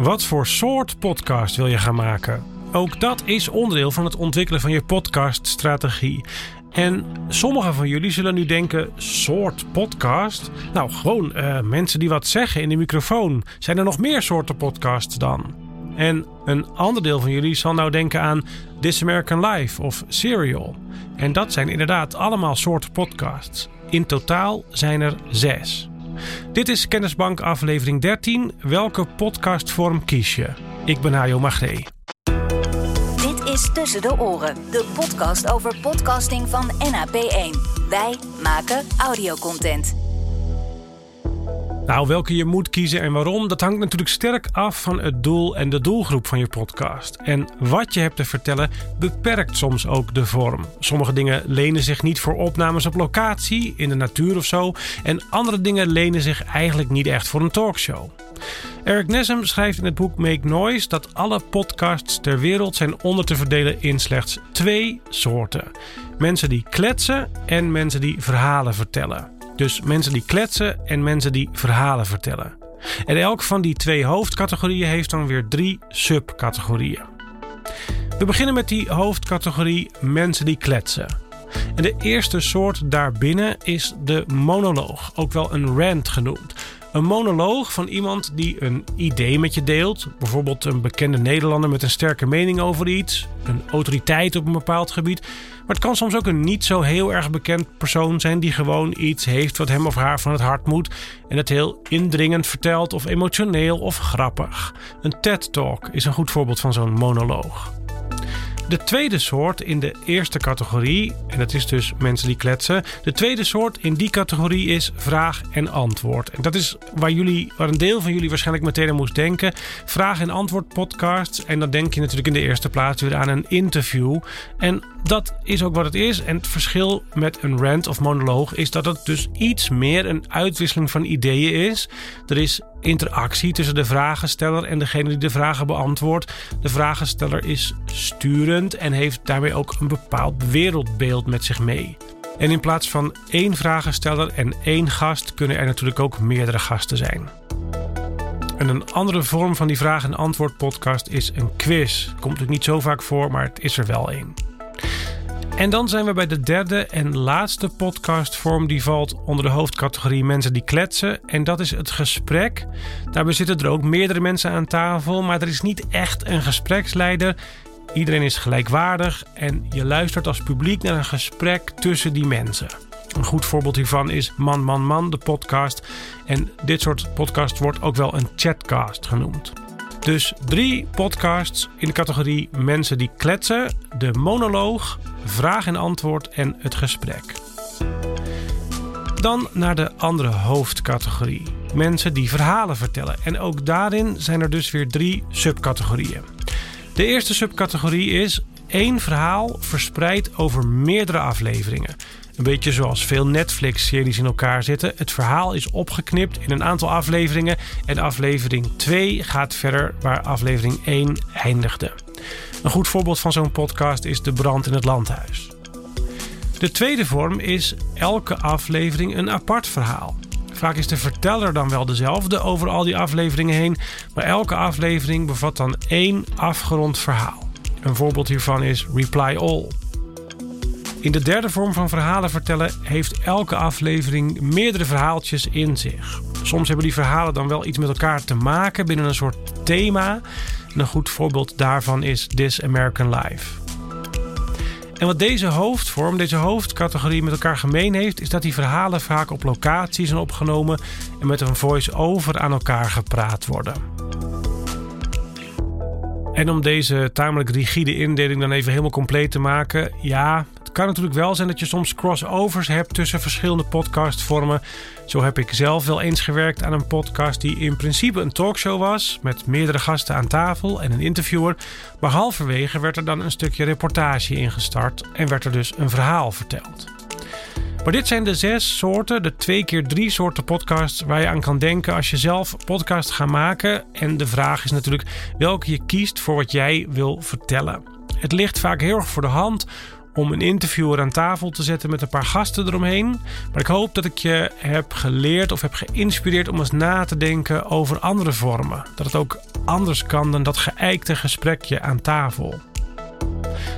Wat voor soort podcast wil je gaan maken? Ook dat is onderdeel van het ontwikkelen van je podcaststrategie. En sommigen van jullie zullen nu denken: soort podcast? Nou, gewoon uh, mensen die wat zeggen in de microfoon. Zijn er nog meer soorten podcasts dan? En een ander deel van jullie zal nou denken aan This American Life of Serial. En dat zijn inderdaad allemaal soorten podcasts. In totaal zijn er zes. Dit is Kennisbank aflevering 13. Welke podcastvorm kies je? Ik ben Hajo Magree. Dit is Tussen de Oren, de podcast over podcasting van NAP1. Wij maken audiocontent. Nou, welke je moet kiezen en waarom, dat hangt natuurlijk sterk af van het doel en de doelgroep van je podcast. En wat je hebt te vertellen beperkt soms ook de vorm. Sommige dingen lenen zich niet voor opnames op locatie, in de natuur of zo. En andere dingen lenen zich eigenlijk niet echt voor een talkshow. Eric Nessum schrijft in het boek Make Noise dat alle podcasts ter wereld zijn onder te verdelen in slechts twee soorten: mensen die kletsen en mensen die verhalen vertellen. Dus mensen die kletsen en mensen die verhalen vertellen. En elk van die twee hoofdcategorieën heeft dan weer drie subcategorieën. We beginnen met die hoofdcategorie mensen die kletsen. En de eerste soort daarbinnen is de monoloog, ook wel een rant genoemd. Een monoloog van iemand die een idee met je deelt. Bijvoorbeeld een bekende Nederlander met een sterke mening over iets. Een autoriteit op een bepaald gebied. Maar het kan soms ook een niet zo heel erg bekend persoon zijn die gewoon iets heeft wat hem of haar van het hart moet. En het heel indringend vertelt of emotioneel of grappig. Een TED-talk is een goed voorbeeld van zo'n monoloog. De tweede soort in de eerste categorie, en dat is dus mensen die kletsen. De tweede soort in die categorie is vraag en antwoord. En dat is waar, jullie, waar een deel van jullie waarschijnlijk meteen aan moest denken. Vraag en antwoord podcasts. En dan denk je natuurlijk in de eerste plaats weer aan een interview. En dat is ook wat het is. En het verschil met een rant of monoloog is dat het dus iets meer een uitwisseling van ideeën is. Er is interactie tussen de vragensteller en degene die de vragen beantwoordt. De vragensteller is sturend en heeft daarmee ook een bepaald wereldbeeld met zich mee. En in plaats van één vragensteller en één gast kunnen er natuurlijk ook meerdere gasten zijn. En een andere vorm van die vraag- en antwoord podcast is een quiz. Komt natuurlijk niet zo vaak voor, maar het is er wel één. En dan zijn we bij de derde en laatste podcastvorm die valt onder de hoofdcategorie mensen die kletsen. En dat is het gesprek. Daarbij zitten er ook meerdere mensen aan tafel, maar er is niet echt een gespreksleider. Iedereen is gelijkwaardig en je luistert als publiek naar een gesprek tussen die mensen. Een goed voorbeeld hiervan is Man Man Man, de podcast. En dit soort podcast wordt ook wel een chatcast genoemd. Dus drie podcasts in de categorie mensen die kletsen, de monoloog, vraag en antwoord en het gesprek. Dan naar de andere hoofdcategorie. Mensen die verhalen vertellen. En ook daarin zijn er dus weer drie subcategorieën. De eerste subcategorie is één verhaal verspreid over meerdere afleveringen. Een beetje zoals veel Netflix-series in elkaar zitten. Het verhaal is opgeknipt in een aantal afleveringen. En aflevering 2 gaat verder waar aflevering 1 eindigde. Een goed voorbeeld van zo'n podcast is De Brand in het Landhuis. De tweede vorm is elke aflevering een apart verhaal. Vaak is de verteller dan wel dezelfde over al die afleveringen heen, maar elke aflevering bevat dan één afgerond verhaal. Een voorbeeld hiervan is Reply All. In de derde vorm van verhalen vertellen heeft elke aflevering meerdere verhaaltjes in zich. Soms hebben die verhalen dan wel iets met elkaar te maken binnen een soort thema. een goed voorbeeld daarvan is This American Life. En wat deze hoofdvorm, deze hoofdcategorie met elkaar gemeen heeft, is dat die verhalen vaak op locatie zijn opgenomen en met een voice-over aan elkaar gepraat worden. En om deze tamelijk rigide indeling dan even helemaal compleet te maken, ja, het kan natuurlijk wel zijn dat je soms crossovers hebt tussen verschillende podcastvormen. Zo heb ik zelf wel eens gewerkt aan een podcast die in principe een talkshow was, met meerdere gasten aan tafel en een interviewer. Maar halverwege werd er dan een stukje reportage ingestart en werd er dus een verhaal verteld. Maar dit zijn de zes soorten, de twee keer drie soorten podcasts waar je aan kan denken als je zelf podcast gaat maken. En de vraag is natuurlijk welke je kiest voor wat jij wil vertellen. Het ligt vaak heel erg voor de hand om een interviewer aan tafel te zetten met een paar gasten eromheen. Maar ik hoop dat ik je heb geleerd of heb geïnspireerd om eens na te denken over andere vormen. Dat het ook anders kan dan dat geëikte gesprekje aan tafel.